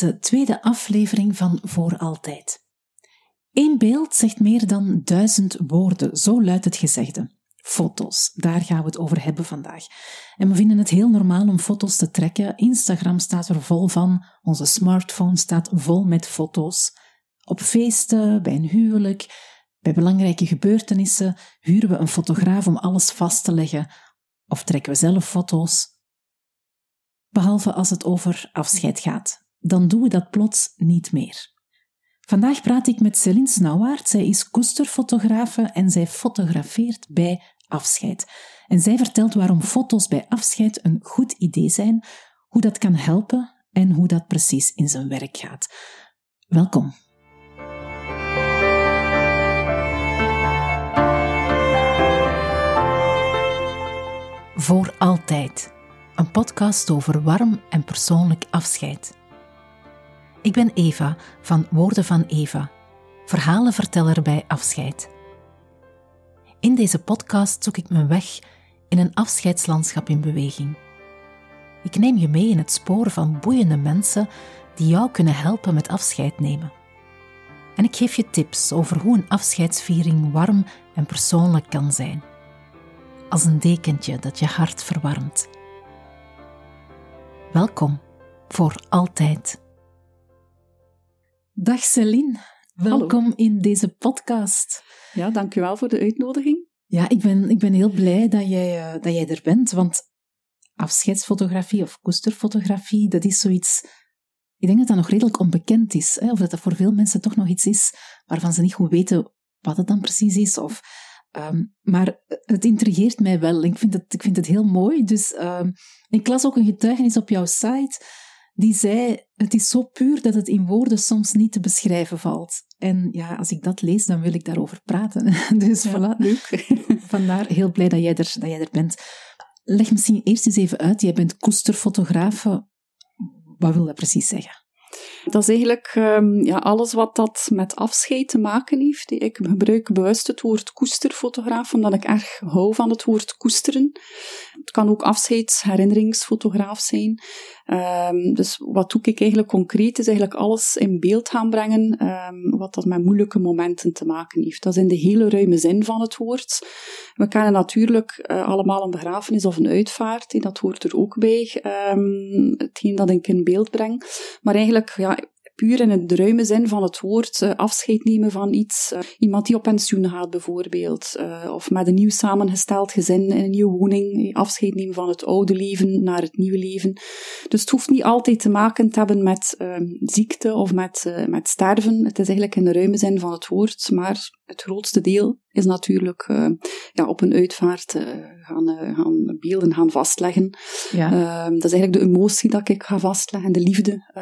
deze tweede aflevering van Voor Altijd. Eén beeld zegt meer dan duizend woorden, zo luidt het gezegde. Foto's, daar gaan we het over hebben vandaag. En we vinden het heel normaal om foto's te trekken. Instagram staat er vol van, onze smartphone staat vol met foto's. Op feesten, bij een huwelijk, bij belangrijke gebeurtenissen huren we een fotograaf om alles vast te leggen. Of trekken we zelf foto's. Behalve als het over afscheid gaat. Dan doen we dat plots niet meer. Vandaag praat ik met Céline Snauwaard. Zij is koesterfotografe en zij fotografeert bij afscheid. En zij vertelt waarom foto's bij afscheid een goed idee zijn, hoe dat kan helpen en hoe dat precies in zijn werk gaat. Welkom. Voor altijd. Een podcast over warm en persoonlijk afscheid. Ik ben Eva van Woorden van Eva, verhalenverteller bij afscheid. In deze podcast zoek ik mijn weg in een afscheidslandschap in beweging. Ik neem je mee in het spoor van boeiende mensen die jou kunnen helpen met afscheid nemen. En ik geef je tips over hoe een afscheidsviering warm en persoonlijk kan zijn. Als een dekentje dat je hart verwarmt. Welkom voor altijd. Dag Celine, welkom in deze podcast. Ja, dankjewel voor de uitnodiging. Ja, ik ben, ik ben heel blij dat jij, uh, dat jij er bent, want afscheidsfotografie of koesterfotografie, dat is zoiets... Ik denk dat dat nog redelijk onbekend is, hè? of dat dat voor veel mensen toch nog iets is waarvan ze niet goed weten wat het dan precies is. Of, um, maar het intrigeert mij wel. Ik vind het, ik vind het heel mooi. Dus um, ik las ook een getuigenis op jouw site die zei: Het is zo puur dat het in woorden soms niet te beschrijven valt. En ja, als ik dat lees, dan wil ik daarover praten. Dus ja, voilà. Leuk. Vandaar heel blij dat jij, er, dat jij er bent. Leg misschien eerst eens even uit. Jij bent koesterfotograaf. Wat wil dat precies zeggen? Dat is eigenlijk um, ja, alles wat dat met afscheid te maken heeft. Ik gebruik bewust het woord koesterfotograaf, omdat ik erg hou van het woord koesteren. Het kan ook afscheidsherinneringsfotograaf zijn. Um, dus wat doe ik eigenlijk concreet, is eigenlijk alles in beeld gaan brengen, um, wat dat met moeilijke momenten te maken heeft. Dat is in de hele ruime zin van het woord. We kennen natuurlijk uh, allemaal een begrafenis of een uitvaart, dat hoort er ook bij, hetgeen dat ik in beeld breng. Maar eigenlijk, ja, puur in de ruime zin van het woord uh, afscheid nemen van iets. Uh, iemand die op pensioen gaat bijvoorbeeld, uh, of met een nieuw samengesteld gezin in een nieuwe woning, afscheid nemen van het oude leven naar het nieuwe leven. Dus het hoeft niet altijd te maken te hebben met ehm, ziekte of met, met sterven. Het is eigenlijk in de ruime zin van het woord, maar het grootste deel is natuurlijk ja, op een uitvaart gaan, gaan beelden gaan vastleggen. Ja. Ehm, dat is eigenlijk de emotie dat ik ga vastleggen, de liefde,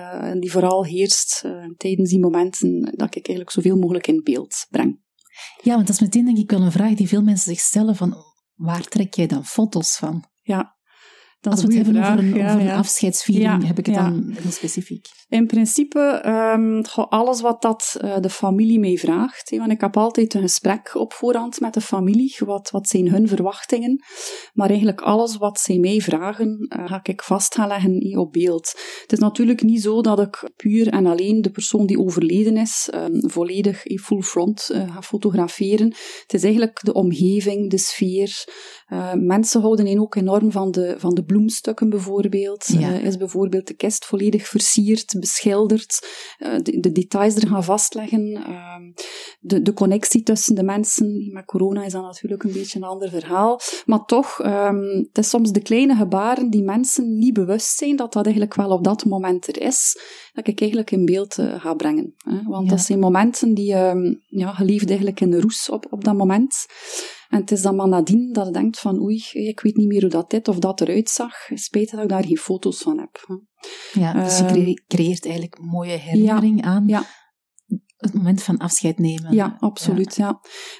die vooral heerst uh, tijdens die momenten dat ik eigenlijk zoveel mogelijk in beeld breng. Ja, want dat is meteen denk ik wel een vraag die veel mensen zich stellen van waar trek jij dan foto's van? Ja, als we het hebben over een, ja, over een afscheidsviering, ja, heb ik het dan heel specifiek? In principe, um, alles wat dat uh, de familie mij vraagt. want ik heb altijd een gesprek op voorhand met de familie. Wat, wat zijn hun verwachtingen? Maar eigenlijk alles wat zij mij vragen, uh, ga ik vast gaan leggen op beeld. Het is natuurlijk niet zo dat ik puur en alleen de persoon die overleden is, um, volledig full front uh, ga fotograferen. Het is eigenlijk de omgeving, de sfeer. mensen houden ook enorm van de, van de bloemstukken bijvoorbeeld. Ja. Uh, is bijvoorbeeld de kist volledig versierd, beschilderd. Uh, de, de, details er gaan vastleggen. Uh, de, de connectie tussen de mensen. Met corona is dat natuurlijk een beetje een ander verhaal. Maar toch, um, het is soms de kleine gebaren die mensen niet bewust zijn dat dat eigenlijk wel op dat moment er is. Dat ik eigenlijk in beeld uh, ga brengen. Hè? Want ja. dat zijn momenten die um, ja, geliefd eigenlijk in de roes op, op dat moment. En het is dan maar nadien dat je denkt van oei, ik weet niet meer hoe dat dit of dat eruit zag. Spijt dat ik daar geen foto's van heb. Ja, dus je ehm, creëert eigenlijk mooie herinnering ja, aan. Ja het moment van afscheid nemen. Ja, absoluut. Ja.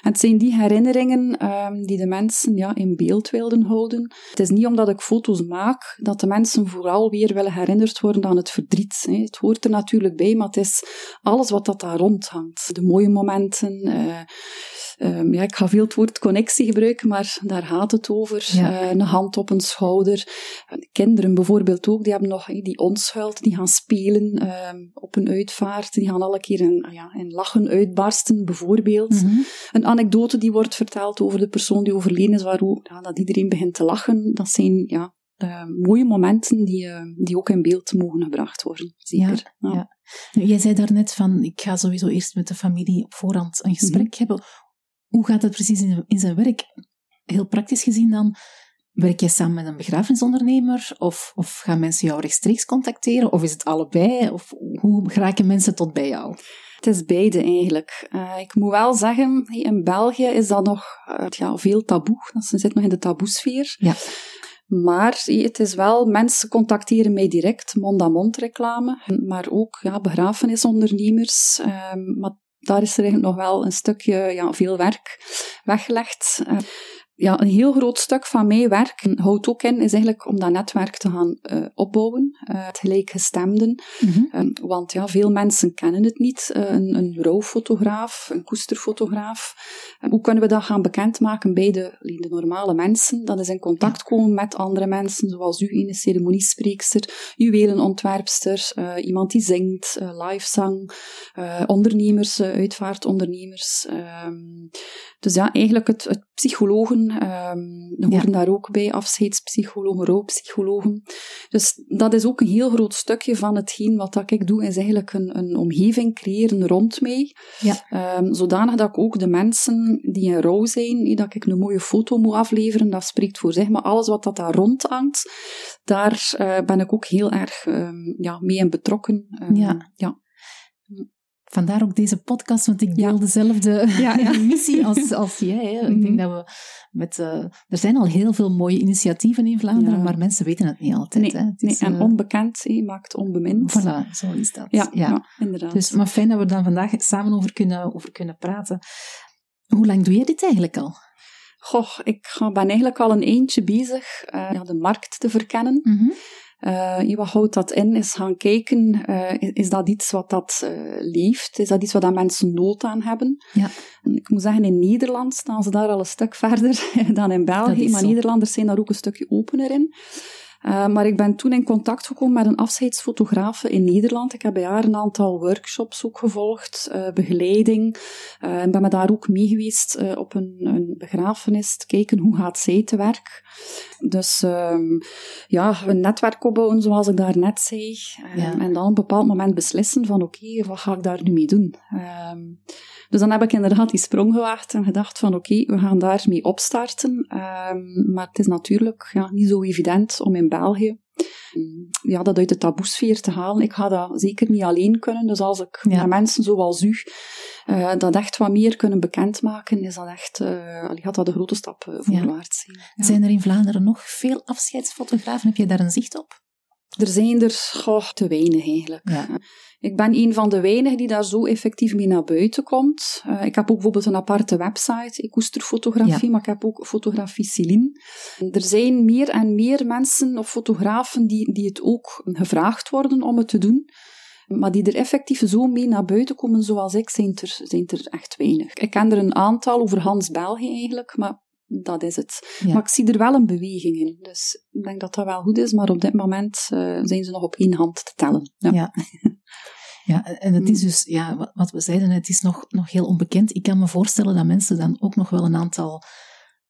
En het zijn die herinneringen um, die de mensen ja, in beeld wilden houden. Het is niet omdat ik foto's maak dat de mensen vooral weer willen herinnerd worden aan het verdriet. Hè. Het hoort er natuurlijk bij, maar het is alles wat dat daar rondhangt. De mooie momenten, uh, Ehm, ja, ik ga veel het woord connectie gebruiken, maar daar gaat het over. Ja. een hand op een schouder. kinderen bijvoorbeeld ook, die hebben nog die onschuld, die gaan spelen ehm, op een uitvaart. Die gaan alle keer in, ja, in lachen uitbarsten, bijvoorbeeld. Mhm. Een anekdote die wordt verteld over de persoon die overleden is, waar ook, ja, dat iedereen begint te lachen. Dat zijn ja, eh, mooie momenten die, eh, die ook in beeld mogen gebracht worden. Zeker. Ja, ja. Jij zei daarnet van, ik ga sowieso eerst met de familie op voorhand een gesprek Mhm. hebben. Hoe gaat dat precies in, in zijn werk? Heel praktisch gezien dan, werk jij samen met een begrafenisondernemer? Of, of gaan mensen jou rechtstreeks contacteren? Of is het allebei? Of hoe geraken mensen tot bij jou? Het is beide eigenlijk. Eh, ik moet wel zeggen, in België is dat nog eh, ja, veel taboe. Dat zit nog in de taboesfeer. Ja. Maar het is wel, mensen contacteren mij direct, mond-aan-mond reclame. Maar ook ja, begrafenisondernemers. ehm, maar daar is er eigenlijk nog wel een stukje ja, veel werk weggelegd. Eh, ja, een heel groot stuk van mijn werk houdt ook in, is eigenlijk om dat netwerk te gaan eh, opbouwen. eh, het gelijkgestemden. Um, want ja, veel mensen kennen het niet. Uh, een, een rouwfotograaf, een koesterfotograaf. Um, hoe kunnen we dat gaan bekendmaken bij de, de normale mensen? Dat is in contact komen met andere mensen, zoals u, een ceremoniespreekster, juwelenontwerpster, uh, iemand die zingt, livezang, ondernemers, uitvaartondernemers. Um, dus ja, eigenlijk het, het psychologen, um, we horen ja. daar ook bij, afscheidspsychologen, rouwpsychologen. Dus dat is ook een heel groot stukje van hetgeen wat dat ik doe, is eigenlijk een, een omgeving creëren rond mij. Ja. Um, zodanig dat ik ook de mensen die in rouw zijn, dat ik een mooie foto moet afleveren, dat spreekt voor zich. Maar alles wat dat daar rond hangt, daar uh, ben ik ook heel erg um, ja, mee in betrokken. ja. ja. Vandaar ook deze podcast, want ik deel ja. dezelfde ja, ja. missie als, als jij. Hè. Ik denk dat we met... Uh, er zijn al heel veel mooie initiatieven in Vlaanderen, maar mensen weten het niet altijd. Nee, hè. Het nee is, en uh, onbekend he, maakt onbemind. Voilà, zo is dat. Ja, ja. inderdaad. Dus, maar fijn dat we daar vandaag samen over kunnen, over kunnen praten. Hoe lang doe je dit eigenlijk al? Goh, ik ben eigenlijk al een eentje bezig uh, de markt te verkennen. Mm -hmm. Uh, wat houdt dat in? Is gaan kijken, uh, is, is, dat iets wat dat uh, leeft? Is dat iets waar dat mensen nood aan hebben? Ja. Ik moet zeggen, in Nederland staan ze daar al een stuk verder dan in België, maar. Nederlanders zijn daar ook een stukje opener in. Uh, maar ik ben toen in contact gekomen met een afscheidsfotografe in Nederland. Ik heb bij haar een aantal workshops ook gevolgd, uh, begeleiding. Uh, en ben me daar ook mee geweest op een, een, begrafenis, te kijken hoe gaat zij te werk. Dus um, ja, een netwerk opbouwen, zoals ik daarnet zei. Um, Ja. En dan op een bepaald moment beslissen van oké, okay, wat ga ik daar nu mee doen? Um, dus dan heb ik inderdaad die sprong gewaagd en gedacht van oké, okay, we gaan daarmee opstarten. maar het is natuurlijk ja, niet zo evident om in België ja, dat uit de taboesfeer te halen. Ik ga dat zeker niet alleen kunnen. Dus als ik Ja. mensen zoals u uh, dat echt wat meer kunnen bekendmaken, is dat echt, uh, gaat dat een grote stap uh, voorwaarts zijn. Ja. Zijn er in Vlaanderen nog veel afscheidsfotografen? Heb je daar een zicht op? Er zijn er goh, te weinig eigenlijk. Ja. Ik ben een van de weinigen die daar zo effectief mee naar buiten komt. Uh, ik heb ook bijvoorbeeld een aparte website, ik koester fotografie, Ja. maar ik heb ook fotografie Celine. Er zijn meer en meer mensen of fotografen die, die het ook gevraagd worden om het te doen. Maar die er effectief zo mee naar buiten komen zoals ik, zijn er, zijn er echt weinig. Ik ken er een aantal over Hans België eigenlijk, maar dat is het. Ja. Maar ik zie er wel een beweging in. Dus ik denk dat dat wel goed is, maar op dit moment uh, zijn ze nog op één hand te tellen. Ja. Ja. Ja, en het is dus, ja, wat- we zeiden, het is nog, nog heel onbekend. Ik kan me voorstellen dat mensen dan ook nog wel een aantal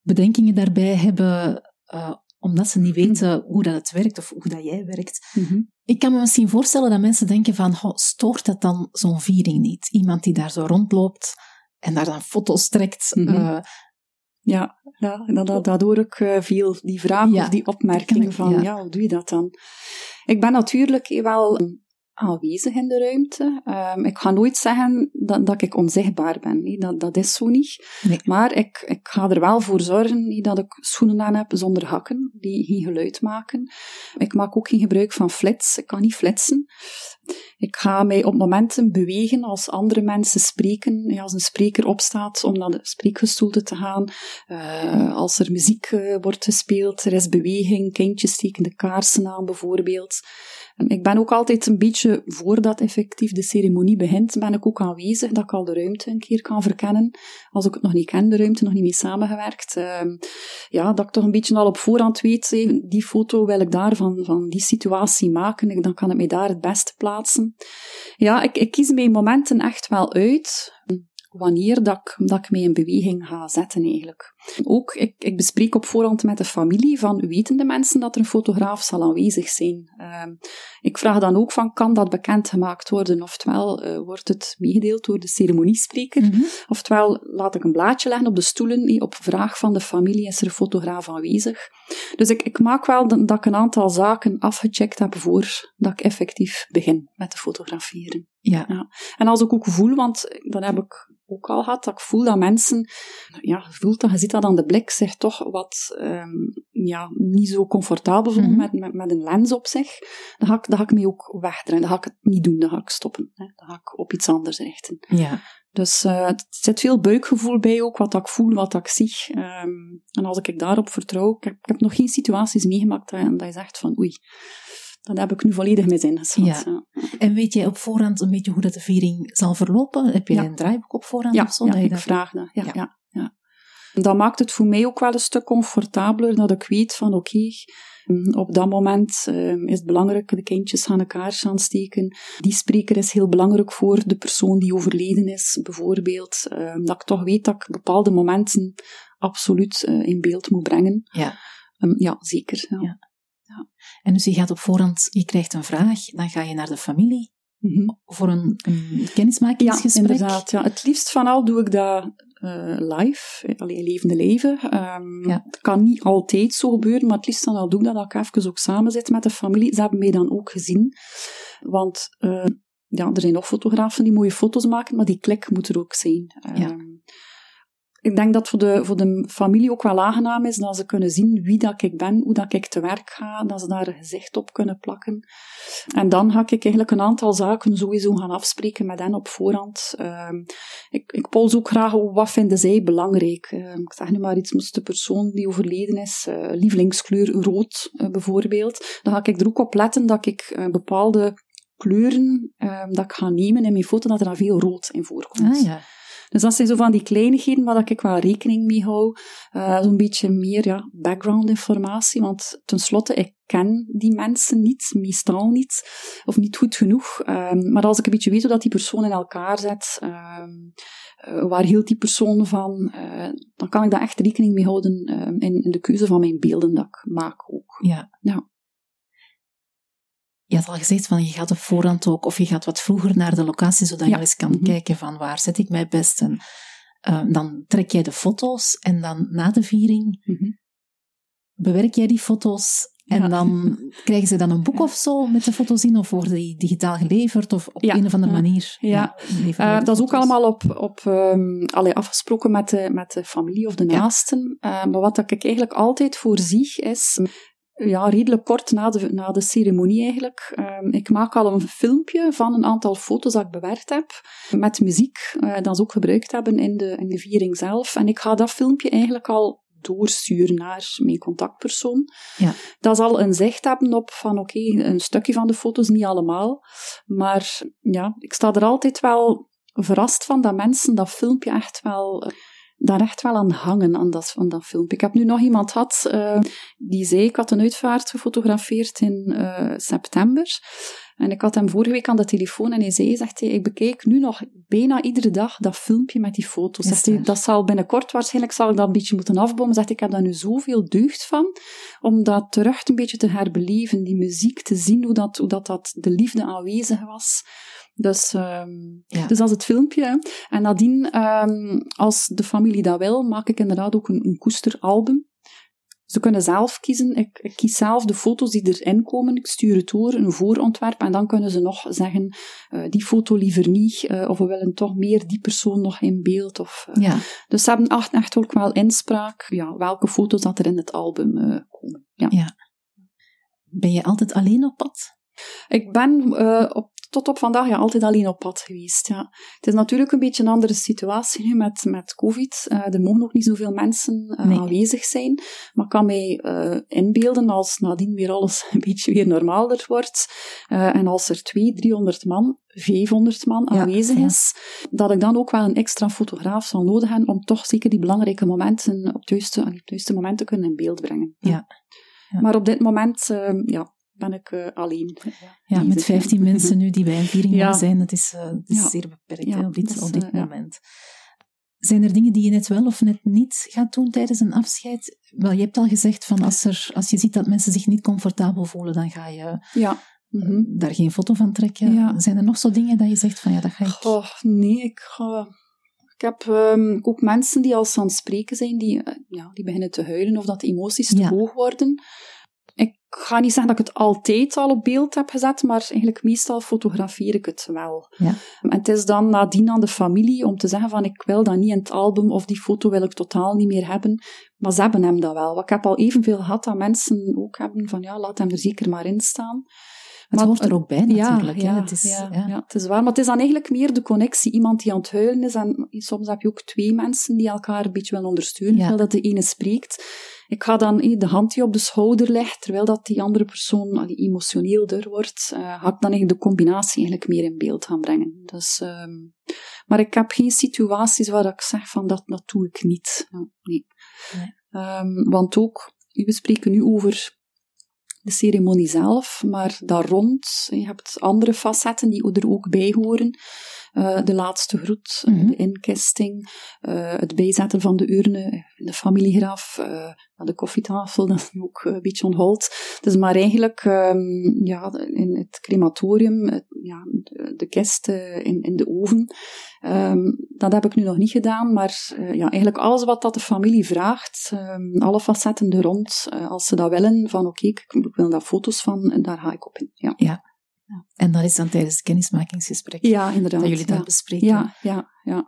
bedenkingen daarbij hebben, eh, omdat ze niet weten hoe dat het werkt of hoe dat jij werkt. Mhm. Ik kan me misschien voorstellen dat mensen denken van, "Goh, stoort dat dan zo'n viering niet? Iemand die daar zo rondloopt en daar dan foto's trekt. Mhm. eh, Ja, ja dat, dat, dat hoor ik veel, die vraag Ja, of die opmerking van, ja. ja. hoe doe je dat dan? Ik ben natuurlijk wel aanwezig in de ruimte. Um, ik ga nooit zeggen dat, dat ik onzichtbaar ben. Nee, dat, dat is zo niet. Nee. Maar ik, ik ga er wel voor zorgen nee, dat ik schoenen aan heb zonder hakken, die geen geluid maken. Ik maak ook geen gebruik van flits. Ik kan niet flitsen. Ik ga mij op momenten bewegen als andere mensen spreken. Ja, als een spreker opstaat om naar de spreekgestoelte te gaan. Uh, als er muziek uh, wordt gespeeld, er is beweging, kindjes steken de kaarsen aan bijvoorbeeld. Ik ben ook altijd een beetje, voordat effectief de ceremonie begint, ben ik ook aanwezig, dat ik al de ruimte een keer kan verkennen. Als ik het nog niet ken, de ruimte, nog niet mee samengewerkt. Ehm, ja, dat ik toch een beetje al op voorhand weet, die foto wil ik daar van, van die situatie maken, dan kan ik mij daar het beste plaatsen. Ja, ik, ik kies mijn momenten echt wel uit wanneer dat ik, dat ik mij in beweging ga zetten eigenlijk. Ook, ik, ik bespreek op voorhand met de familie van wetende mensen dat er een fotograaf zal aanwezig zijn. Uh, ik vraag dan ook van, kan dat bekendgemaakt worden? Oftewel, uh, wordt het meegedeeld door de ceremoniespreker? Mm -hmm. Oftewel, laat ik een blaadje leggen op de stoelen, op vraag van de familie is er een fotograaf aanwezig. Dus ik, ik maak wel dat, dat ik een aantal zaken afgecheckt heb voordat ik effectief begin met te fotograferen. Ja. ja. En als ik ook voel, want dan heb ik ook al gehad, dat ik voel dat mensen, ja, voelt dat, je ziet dat aan de blik, zich toch wat, um, ja, niet zo comfortabel voelen mm -hmm. met, met, met, een lens op zich, dan ga ik, dan ga ik me ook wegdraaien. Dan ga ik het niet doen, dan ga ik stoppen. Hè. Dan ga ik op iets anders richten. Ja. Dus uh, er zit veel buikgevoel bij ook, wat ik voel, wat ik zie. Um, en als ik daarop vertrouw, ik heb, ik heb nog geen situaties meegemaakt dat, dat je zegt van oei, dat heb ik nu volledig mee zin Ja. ja. En weet jij op voorhand een beetje hoe dat de viering zal verlopen? Heb je ja. een draaiboek op voorhand? Ja, of zo, ja ik dat... vraag dat. Ja, ja. Ja, Dat maakt het voor mij ook wel een stuk comfortabeler, dat ik weet van oké, okay, op dat moment uh, is het belangrijk, de kindjes gaan elkaar aansteken. Die spreker is heel belangrijk voor de persoon die overleden is, bijvoorbeeld. Uh, dat ik toch weet dat ik bepaalde momenten absoluut uh, in beeld moet brengen. Ja, um, ja zeker. Ja. Ja. En dus je gaat op voorhand, je krijgt een vraag, dan ga je naar de familie mm -hmm. voor een, een kennismakingsgesprek. Ja, inderdaad. Ja. Het liefst van al doe ik dat uh, live, alleen levende leven. Um, ja. Het kan niet altijd zo gebeuren, maar het liefst dan al doe ik dat, dat ik even ook samen zit met de familie. Ze hebben mij dan ook gezien. Want uh, ja, er zijn nog fotografen die mooie foto's maken, maar die klik moet er ook zijn. Ja. Um, ik denk dat voor de, voor de familie ook wel aangenaam is dat ze kunnen zien wie dat ik ben, hoe dat ik te werk ga, dat ze daar een gezicht op kunnen plakken. En dan ga ik eigenlijk een aantal zaken sowieso gaan afspreken met hen op voorhand. Uh, ik, ik pols ook graag wat vinden zij belangrijk. Uh, ik zeg nu maar iets, moest de persoon die overleden is, uh, lievelingskleur rood uh, bijvoorbeeld, dan ga ik er ook op letten dat ik bepaalde kleuren dat ik ga nemen in mijn foto, dat er dan veel rood in voorkomt. Ah, ja. Dus dat zijn zo van die kleinigheden waar ik wel rekening mee hou. Uh, Zo'n beetje meer ja, background informatie, want tenslotte, ik ken die mensen niet, meestal niet, of niet goed genoeg. Um, maar als ik een beetje weet hoe dat die persoon in elkaar zet, um, uh, waar hield die persoon van, uh, dan kan ik daar echt rekening mee houden um, in, in de keuze van mijn beelden dat ik maak ook. Ja. ja. Je had al gezegd van je gaat op voorhand ook, of je gaat wat vroeger naar de locatie, zodat Ja. je eens kan Mhm. kijken van waar zet ik mij best. En eh, dan trek jij de foto's en dan na de viering Mhm. bewerk jij die foto's en Ja. dan krijgen ze dan een boek of zo met de foto's in, of worden die digitaal geleverd, of op Ja, een of andere manier? Ja. Uh, de dat is ook allemaal op, op um, allee, afgesproken met de, met de familie of de naasten. Uh, maar wat ik eigenlijk altijd voorzie is, ja, redelijk kort na de, na de ceremonie eigenlijk. Um, ik maak al een filmpje van een aantal foto's dat ik bewerkt heb, met muziek, uh, dat ze ook gebruikt hebben in de, in de viering zelf. En ik ga dat filmpje eigenlijk al doorsturen naar mijn contactpersoon. Ja. Dat zal een zicht hebben op van oké, een stukje van de foto's, niet allemaal. Maar ja, ik sta er altijd wel verrast van dat mensen dat filmpje echt wel daar echt wel aan hangen, aan dat, aan dat filmpje. Ik heb nu nog iemand gehad uh, die zei, ik had een uitvaart gefotografeerd in uh, september. En ik had hem vorige week aan de telefoon en hij zei, zegt hij, ik bekijk nu nog bijna iedere dag dat filmpje met die foto's. Zegt hij, dat zal binnenkort waarschijnlijk, zal ik dat een beetje moeten afbouwen. Zegt hij, ik heb daar nu zoveel deugd van, om dat terug een beetje te herbeleven, die muziek, te zien hoe dat, hoe dat, dat de liefde aanwezig was. Dus, um, Ja. dus dat is het filmpje. En nadien, um, als de familie dat wil, maak ik inderdaad ook een, een koesteralbum. Ze kunnen zelf kiezen. Ik, ik, kies zelf de foto's die erin komen. Ik stuur het door, een voorontwerp. En dan kunnen ze nog zeggen, uh, die foto liever niet. Uh, of we willen toch meer die persoon nog in beeld. Of, uh, Ja, Dus ze hebben echt, echt ook wel inspraak. Ja, welke foto's dat er in het album komen. Ja. ben je altijd alleen op pad? Ik ben op tot op vandaag ja, altijd alleen op pad geweest. Ja. Het is natuurlijk een beetje een andere situatie nu met, met COVID. Uh, er mogen nog niet zoveel mensen uh, aanwezig zijn. Maar ik kan mij uh, inbeelden als nadien weer alles een beetje weer normaler wordt. en als er 200, 300 man, 500 man aanwezig is, dat ik dan ook wel een extra fotograaf zal nodig hebben om toch zeker die belangrijke momenten op het juiste, op het juiste moment te kunnen in beeld brengen. Ja. ja. Maar op dit moment, ja, ben ik uh, alleen. Ja, met 15 mensen nu die bij een viering ja. zijn, dat is, uh, dat is zeer beperkt hè, op dit, is, op dit uh, moment. Zijn er dingen die je net wel of net niet gaat doen tijdens een afscheid? Wel, je hebt al gezegd van als, er, als je ziet dat mensen zich niet comfortabel voelen, dan ga je ja. Mm daar geen foto van trekken. Zijn er nog zo dingen dat je zegt van ja, dat ga ik... Oh, nee, ik ga... Ik heb um, ook mensen die als aan het spreken zijn, die, ja, die beginnen te huilen of dat de emoties te hoog worden ik ga niet zeggen dat ik het altijd al op beeld heb gezet, maar eigenlijk meestal fotografeer ik het wel. Ja. En het is dan nadien aan de familie om te zeggen van ik wil dat niet in het album of die foto wil ik totaal niet meer hebben. Maar ze hebben hem dat wel. Ik heb al evenveel gehad dat mensen ook hebben van ja, laat hem er zeker maar in staan. Het maar, hoort er ook bij natuurlijk. Ja, Het, is, ja, ja. het is waar. Maar het is dan eigenlijk meer de connectie. Iemand die aan het huilen is. En soms heb je ook twee mensen die elkaar een beetje willen ondersteunen. Terwijl dat de ene spreekt. Ik ga dan de hand die op de schouder legt, terwijl dat die andere persoon die emotioneelder wordt, uh, ga ik dan eigenlijk de combinatie eigenlijk meer in beeld gaan brengen. Dus, um, maar ik heb geen situaties waar ik zeg van dat, dat doe ik niet. Nee. nee. Um, want ook, we spreken nu over de ceremonie zelf, maar daar rond, je hebt andere facetten die er ook bij horen. Uh, de laatste groet, mm -hmm. de inkisting, uh, het bijzetten van de urne, de familiegraf, uh, de koffietafel, dat is ook een beetje onhold. Dus maar eigenlijk, um, ja, in het crematorium, het, ja, de, de kist in, in de oven, um, dat heb ik nu nog niet gedaan, maar ja, eigenlijk alles wat dat de familie vraagt, um, alle facetten er rond, als ze dat willen, van oké, okay, ik wil daar foto's van, daar ga ik op in. Ja. ja. Ja. En dat is dan tijdens het kennismakingsgesprek ja, inderdaad, dat jullie dat ja. bespreken. Ja, ja, ja.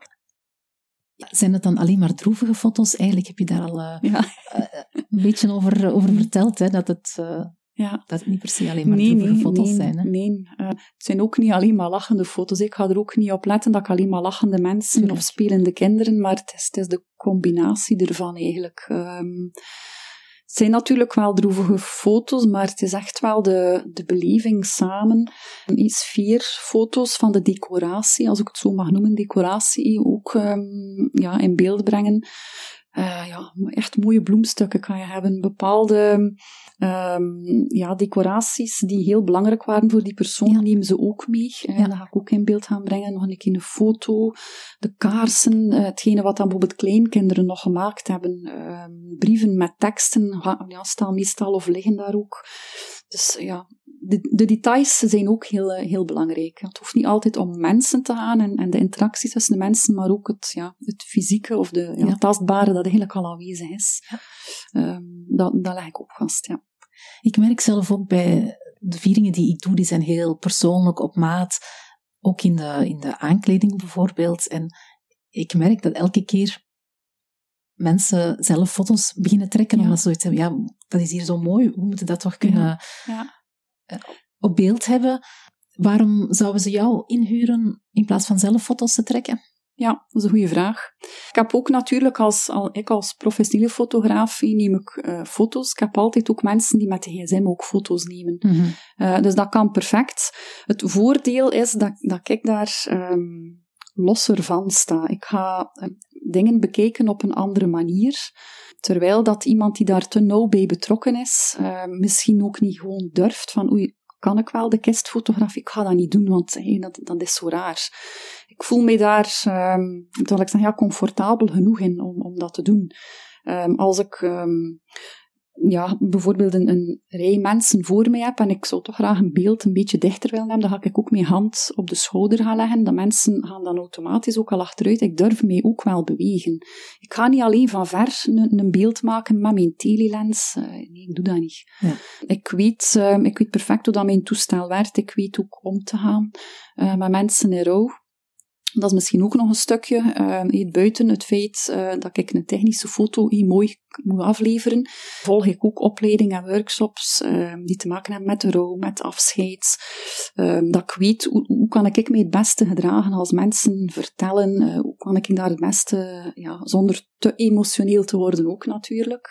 Zijn het dan alleen maar droevige foto's? Eigenlijk heb je daar al uh, ja. uh, een beetje over, over verteld, hè, dat, het, uh, ja. dat het niet per se alleen maar nee, droevige nee, foto's nee, zijn. Hè? Nee, het zijn ook niet alleen maar lachende foto's. Ik ga er ook niet op letten dat ik alleen maar lachende mensen of spelende kinderen, maar het is, het is de combinatie ervan eigenlijk. Um, het zijn natuurlijk wel droevige foto's, maar het is echt wel de, de beleving samen. Die sfeerfoto's van de decoratie, als ik het zo mag noemen, decoratie, ook um, ja, in beeld brengen. Uh, ja, echt mooie bloemstukken kan je hebben. Bepaalde um, ja, decoraties die heel belangrijk waren voor die persoon, ja. nemen ze ook mee. Uh, ja. Dat ga ik ook in beeld gaan brengen. Nog een keer een foto. De kaarsen, uh, hetgene wat dan bijvoorbeeld kleinkinderen nog gemaakt hebben. brieven met teksten ja, staan meestal of liggen daar ook. Dus ja, de, de, details zijn ook heel, heel belangrijk. Het hoeft niet altijd om mensen te gaan en, en de interacties tussen de mensen, maar ook het, ja, het fysieke of de ja, ja. tastbare dat eigenlijk al aanwezig is. Ja. Um, dat, dat leg ik ook vast, ja. Ik merk zelf ook bij de vieringen die ik doe, die zijn heel persoonlijk op maat. Ook in de, in de aankleding bijvoorbeeld. En ik merk dat elke keer mensen zelf foto's beginnen trekken, omdat ze zoiets hebben, ja, dat is hier zo mooi, we moeten dat toch kunnen ja. Ja. op beeld hebben. Waarom zouden ze jou inhuren in plaats van zelf foto's te trekken? Ja, dat is een goede vraag. Ik heb ook natuurlijk, als, al, ik als professionele fotograaf, neem ik uh, foto's. Ik heb altijd ook mensen die met de gsm ook foto's nemen. Mm -hmm. uh, dus dat kan perfect. Het voordeel is dat, dat ik daar um, losser van sta. Ik ga dingen bekijken op een andere manier. Terwijl dat iemand die daar te nauw bij betrokken is, uh, misschien ook niet gewoon durft van oei, kan ik wel de kist fotograferen? Ik ga dat niet doen, want hey, dat, dat is zo raar. Ik voel me daar, um, ik zeg, ja, comfortabel genoeg in om, om dat te doen. Um, als ik um, ja, bijvoorbeeld een, een, rij mensen voor mij heb en ik zou toch graag een beeld een beetje dichter willen hebben, dan ga ik ook mijn hand op de schouder gaan leggen. De mensen gaan dan automatisch ook al achteruit. Ik durf mij ook wel bewegen. Ik ga niet alleen van ver een, een beeld maken met mijn telelens. Uh, nee, ik doe dat niet. Ja. Ik, weet, uh, ik weet perfect hoe dat mijn toestel werkt. Ik weet ook om te gaan uh, met mensen in rouw. Dat is misschien ook nog een stukje. Uh, buiten het feit uh, dat ik een technische foto hier mooi moet afleveren, volg ik ook opleidingen en workshops uh, die te maken hebben met de rouw, met afscheid. Ehm, dat ik weet, hoe, kan ik mij het beste gedragen als mensen vertellen? Hoe kan ik daar het beste, ja, zonder te emotioneel te worden ook natuurlijk.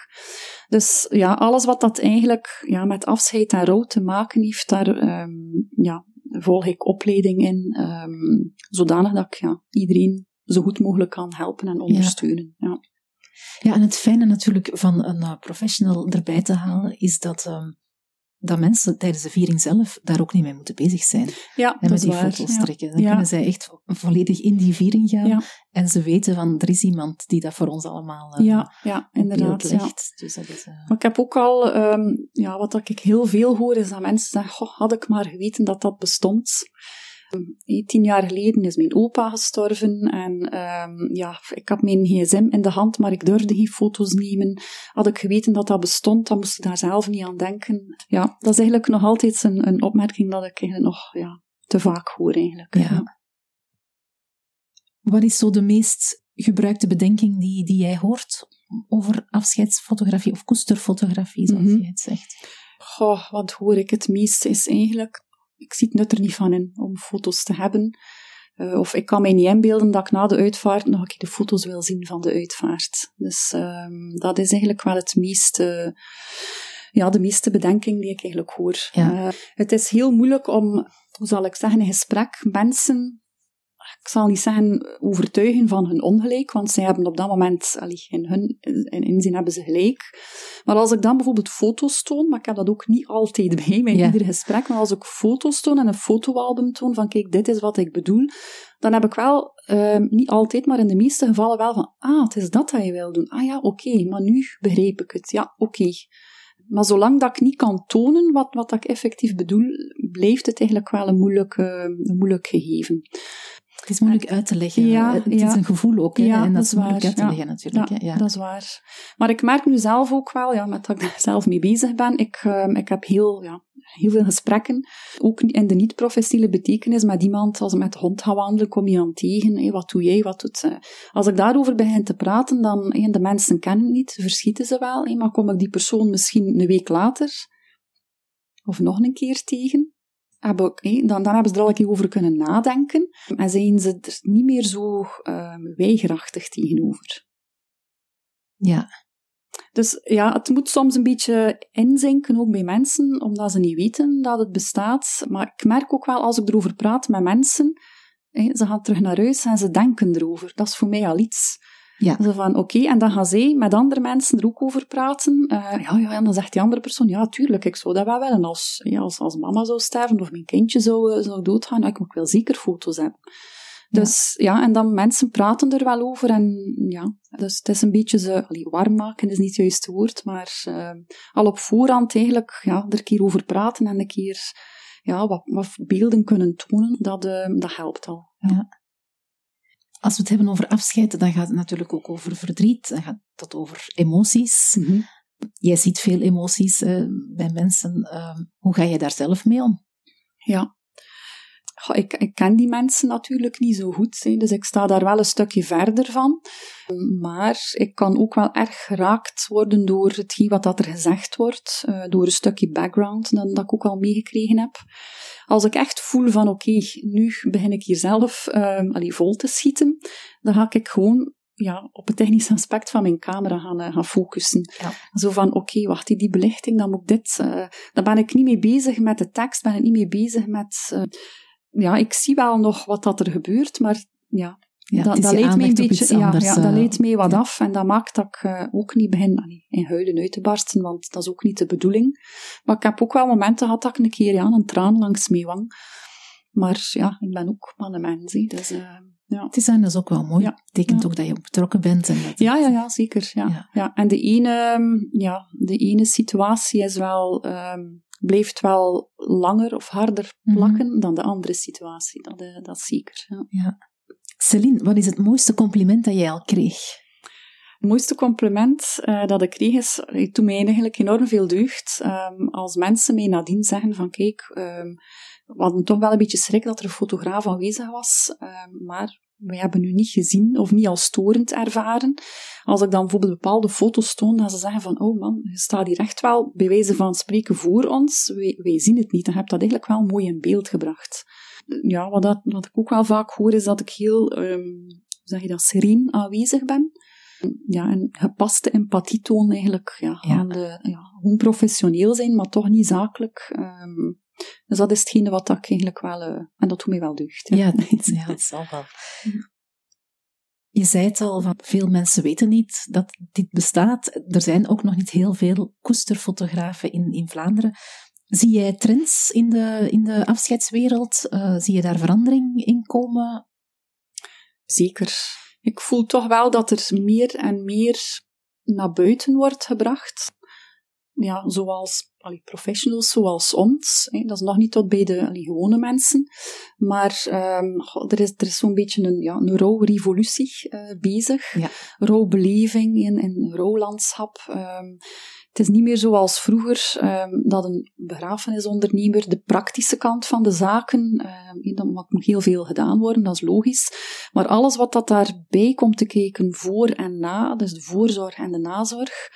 Dus ja, alles wat dat eigenlijk ja, met afscheid en rouw te maken heeft, daar um, ja, volg ik opleiding in, um, zodanig dat ik ja, iedereen zo goed mogelijk kan helpen en ondersteunen. Ja. ja. Ja, en het fijne natuurlijk van een uh, professional erbij te halen, is dat, um, dat mensen tijdens de viering zelf daar ook niet mee moeten bezig zijn. Ja, en met die waar, foto's trekken. Dan kunnen zij echt volledig in die viering gaan. En ze weten van, er is iemand die dat voor ons allemaal uh, ja, ja, inderdaad, legt. Dus dat is, uh... Maar ik heb ook al, um, ja, wat ik heel veel hoor, is dat mensen zeggen, goh, had ik maar geweten dat dat bestond. Tien jaar geleden is mijn opa gestorven en um, ja, ik had mijn gsm in de hand, maar ik durfde geen foto's nemen. Had ik geweten dat dat bestond, dan moest ik daar zelf niet aan denken. Ja, dat is eigenlijk nog altijd een, een opmerking dat ik eigenlijk nog ja, te vaak hoor eigenlijk. Ja. ja. Wat is zo de meest gebruikte bedenking die, die jij hoort over afscheidsfotografie of koesterfotografie, zoals mm -hmm. je het zegt? Goh, wat hoor ik het meest is eigenlijk ik zie het nut er niet van in om foto's te hebben. Uh, of ik kan mij niet inbeelden dat ik na de uitvaart nog een keer de foto's wil zien van de uitvaart. Dus um, dat is eigenlijk wel het meeste, ja, de meeste bedenking die ik eigenlijk hoor. Ja. Uh, het is heel moeilijk om, hoe zal ik zeggen, in gesprek mensen ik zal niet zeggen overtuigen van hun ongelijk, want zij hebben op dat moment, allee, in hun in inzien hebben ze gelijk. Maar als ik dan bijvoorbeeld foto's toon, maar ik heb dat ook niet altijd bij mij in ja. ieder gesprek, maar als ik foto's toon en een fotoalbum toon van kijk, dit is wat ik bedoel, dan heb ik wel, uh, niet altijd, maar in de meeste gevallen wel van, ah, het is dat dat je wil doen. Ah ja, oké, okay, maar nu begrijp ik het. Ja, oké. Okay. Maar zolang dat ik niet kan tonen wat, wat ik effectief bedoel, blijft het eigenlijk wel een moeilijk, uh, een moeilijk gegeven. Het is moeilijk uit te leggen. Ja, het ja. is een gevoel ook. Hè? En dat, dat is moeilijk waar. uit te leggen natuurlijk. Ja, dat is waar. Maar ik merk nu zelf ook wel, ja, met dat ik daar zelf mee bezig ben, ik, uh, ik heb heel, ja, heel veel gesprekken, ook in de niet-professionele betekenis, met iemand, als ik met de hond ga wandelen, kom je aan tegen, wat doe jij, wat doet ze? Als ik daarover begin te praten, dan, de mensen kennen het niet, verschieten ze wel, maar kom ik die persoon misschien een week later, of nog een keer tegen, dan, dan hebben ze er al een keer over kunnen nadenken en zijn ze er niet meer zo um, weigerachtig tegenover. Ja. Dus ja, het moet soms een beetje inzinken ook bij mensen, omdat ze niet weten dat het bestaat. Maar ik merk ook wel, als ik erover praat met mensen, ze gaan terug naar huis en ze denken erover. Dat is voor mij al iets. Ja. Zo van, oké, okay, en dan gaan zij met andere mensen er ook over praten. Uh, ja, ja, en dan zegt die andere persoon, ja, tuurlijk, ik zou dat wel willen. Als, ja, als, als mama zou sterven of mijn kindje zou, zou doodgaan, ik moet wel zeker foto's hebben. Dus ja. ja, en dan mensen praten er wel over en ja, dus het is een beetje ze, allee, warm maken is niet het juiste woord, maar uh, al op voorhand eigenlijk, ja, er een keer over praten en een keer, ja, wat, wat beelden kunnen tonen, dat, uh, dat helpt al. Ja. Als we het hebben over afscheid, dan gaat het natuurlijk ook over verdriet, dan gaat het over emoties. Mm -hmm. Jij ziet veel emoties uh, bij mensen. Uh, hoe ga je daar zelf mee om? Ja. Ik, ik, ken die mensen natuurlijk niet zo goed, hè, dus ik sta daar wel een stukje verder van. Maar ik kan ook wel erg geraakt worden door hetgeen wat dat er gezegd wordt, uh, door een stukje background dat, dat ik ook al meegekregen heb. Als ik echt voel van oké, okay, nu begin ik hier zelf uh, allee, vol te schieten, dan ga ik gewoon ja, op het technisch aspect van mijn camera gaan, uh, gaan focussen. Ja. Zo van, oké, okay, wacht, die belichting, dan moet ik dit... Uh, dan ben ik niet mee bezig met de tekst, ben ik niet mee bezig met... Uh, ja, ik zie wel nog wat dat er gebeurt, maar ja... Ja, dat, dat leidt mij een beetje, anders, ja, ja, dat leidt mij wat ja. af en dat maakt dat ik uh, ook niet begin allee, in huilen uit te barsten, want dat is ook niet de bedoeling. Maar ik heb ook wel momenten gehad dat ik een keer ja, een traan langs mijn wang. Maar ja, ik ben ook maar een mens, dus uh, ja. Het is dus ook wel mooi. Ja. Het betekent ja. ook dat je betrokken bent. En dat ja, ja, ja, zeker. Ja. Ja. ja. En de ene, ja, de ene situatie is wel, um, blijft wel langer of harder plakken mm -hmm. dan de andere situatie. Dat, uh, dat zeker. Ja. ja. Celine, wat is het mooiste compliment dat jij al kreeg? Het mooiste compliment uh, dat ik kreeg is, het doet mij eigenlijk enorm veel deugd. Um, als mensen mij nadien zeggen van kijk, um, we hadden toch wel een beetje schrik dat er een fotograaf aanwezig was, um, maar wij hebben u niet gezien of niet als storend ervaren. Als ik dan bijvoorbeeld bepaalde foto's toon, dan ze zeggen van, oh man, je staat hier echt wel bij wijze van spreken voor ons. Wij, wij zien het niet. Dan heb je dat eigenlijk wel mooi in beeld gebracht. Ja, wat, dat, wat ik ook wel vaak hoor, is dat ik heel, um, zeg je dat, sereen aanwezig ben. Ja, en gepaste empathie toon eigenlijk. Ja, ja. Aan de, ja, gewoon professioneel zijn, maar toch niet zakelijk. Um, dus dat is hetgene wat ik eigenlijk wel, uh, en dat doet mij wel deugd. Ja, ja, dat zal wel. Je zei het al, van veel mensen weten niet dat dit bestaat. Er zijn ook nog niet heel veel koesterfotografen in, in Vlaanderen. Zie jij trends in de, in de afscheidswereld? Uh, zie je daar verandering in komen? Zeker. Ik voel toch wel dat er meer en meer naar buiten wordt gebracht ja, zoals allee, professionals zoals ons. Hè, dat is nog niet tot bij de allee, gewone mensen. Maar um, er is, er is zo'n beetje een, ja, een rouwrevolutie uh, bezig. Ja. Rouwbeleving in, in rouwlandschap. Um, het is niet meer zoals vroeger um, dat een begrafenisondernemer de praktische kant van de zaken, um, dat moet heel veel gedaan worden, dat is logisch. Maar alles wat dat daarbij komt te kijken voor en na, dus de voorzorg en de nazorg,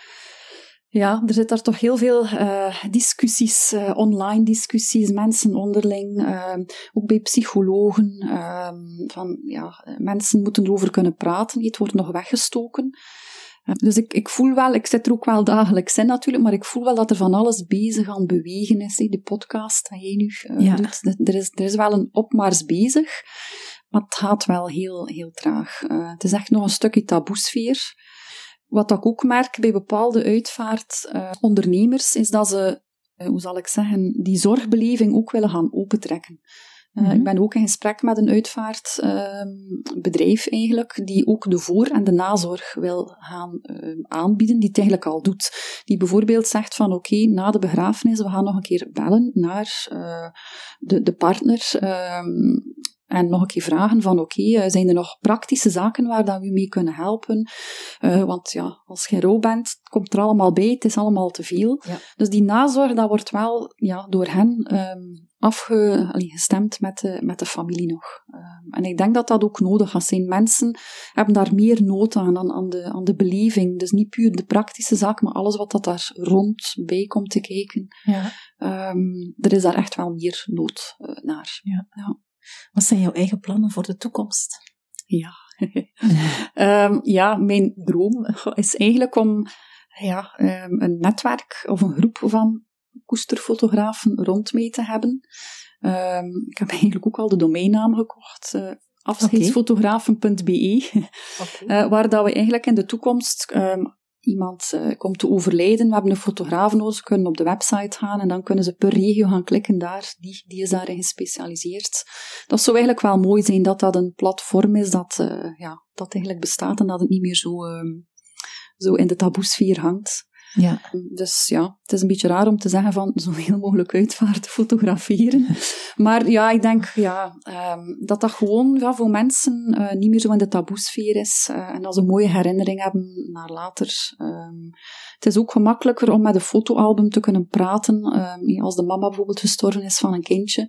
ja, er zit daar toch heel veel uh, discussies, uh, online discussies, mensen onderling, uh, ook bij psychologen. Ehm, van, ja, mensen moeten erover kunnen praten, het wordt nog weggestoken. dus ik, ik voel wel, ik zit er ook wel dagelijks in natuurlijk, maar ik voel wel dat er van alles bezig aan bewegen is. De podcast dat jij nu ja. doet, er is, er is wel een opmars bezig, maar het gaat wel heel, heel traag. het is echt nog een stukje taboesfeer. Wat ik ook merk bij bepaalde uitvaartondernemers, is dat ze, eh, hoe zal ik zeggen, die zorgbeleving ook willen gaan opentrekken. Uh, Ik ben ook in gesprek met een uitvaartbedrijf uh, eigenlijk, die ook de voor- en de nazorg wil gaan uh, aanbieden, die het eigenlijk al doet. Die bijvoorbeeld zegt van oké, okay, na de begrafenis, we gaan nog een keer bellen naar de, de partner ehm, en nog een keer vragen van oké, okay, eh, zijn er nog praktische zaken waar dat we mee kunnen helpen? Uh, want ja, als je rouw bent, komt er allemaal bij, het is allemaal te veel. Ja. Dus die nazorg, dat wordt wel ja, door hen um, afgestemd met de, met de familie nog. Um, en ik denk dat dat ook nodig gaat zijn. Mensen hebben daar meer nood aan, aan, aan, de, aan de beleving. Dus niet puur de praktische zaken, maar alles wat dat daar rond bij komt te kijken. Ja. Um, er is daar echt wel meer nood uh, naar. Ja. ja. Wat zijn jouw eigen plannen voor de toekomst? Ja, um, ja mijn droom is eigenlijk om ja, um, een netwerk of een groep van koesterfotografen rond mee te hebben. Um, ik heb eigenlijk ook al de domeinnaam gekocht. Uh, afscheidsfotografen.be, okay. uh, waar dat we eigenlijk in de toekomst um, iemand uh, komt te overlijden, we hebben een fotograaf nodig, ze kunnen op de website gaan en dan kunnen ze per regio gaan klikken daar, die, die is daarin gespecialiseerd. Dat zou eigenlijk wel mooi zijn dat dat een platform is dat, uh, ja, dat eigenlijk bestaat en dat het niet meer zo, uh, zo in de taboesfeer hangt. Ja. Dus ja, het is een beetje raar om te zeggen van zoveel mogelijk uitvaart fotograferen. maar ja, ik denk ja, um, dat dat gewoon ja, voor mensen uh, niet meer zo in de taboesfeer is. Uh, en dat ze een mooie herinnering hebben naar later. Um, het is ook gemakkelijker om met een fotoalbum te kunnen praten. Um, als de mama bijvoorbeeld gestorven is van een kindje.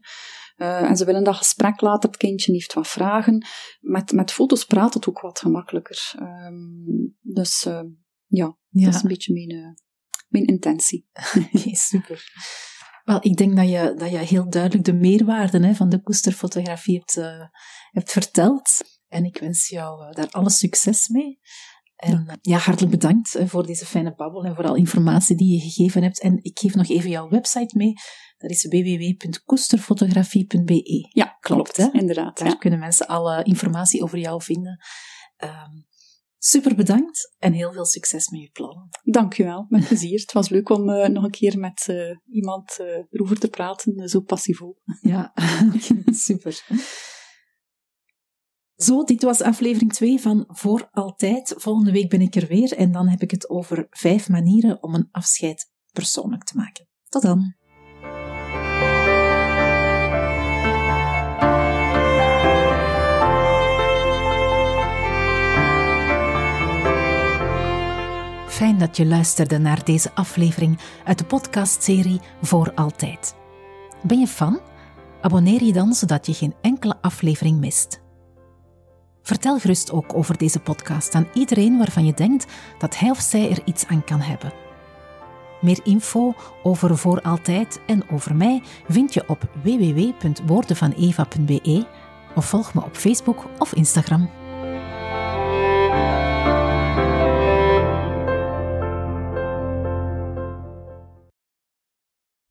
Uh, en ze willen dat gesprek later, het kindje heeft wat vragen. Met, met foto's praat het ook wat gemakkelijker. dus ja, ja, dat is een beetje mijn, uh, mijn intentie. okay, super. Wel, ik denk dat je, dat je heel duidelijk de meerwaarde hè, van de koesterfotografie hebt, uh, hebt verteld. En ik wens jou uh, daar alle succes mee. En ja. ja, hartelijk bedankt voor deze fijne babbel en voor alle informatie die je gegeven hebt. En ik geef nog even jouw website mee. Dat is www.koesterfotografie.be. Ja, klopt, hè? inderdaad. Daar ja. kunnen mensen alle informatie over jou vinden. Um, Super bedankt en heel veel succes met je plannen. Dankjewel, met plezier. Het was leuk om uh, nog een keer met uh, iemand uh, erover te praten, zo passievol. Ja, super. Zo, dit was aflevering 2 van Voor Altijd. Volgende week ben ik er weer en dan heb ik het over vijf manieren om een afscheid persoonlijk te maken. Tot dan. Fijn dat je luisterde naar deze aflevering uit de podcastserie Voor Altijd. Ben je fan? Abonneer je dan zodat je geen enkele aflevering mist. Vertel gerust ook over deze podcast aan iedereen waarvan je denkt dat hij of zij er iets aan kan hebben. Meer info over Voor Altijd en over mij vind je op www.woordenvaneva.be of volg me op Facebook of Instagram.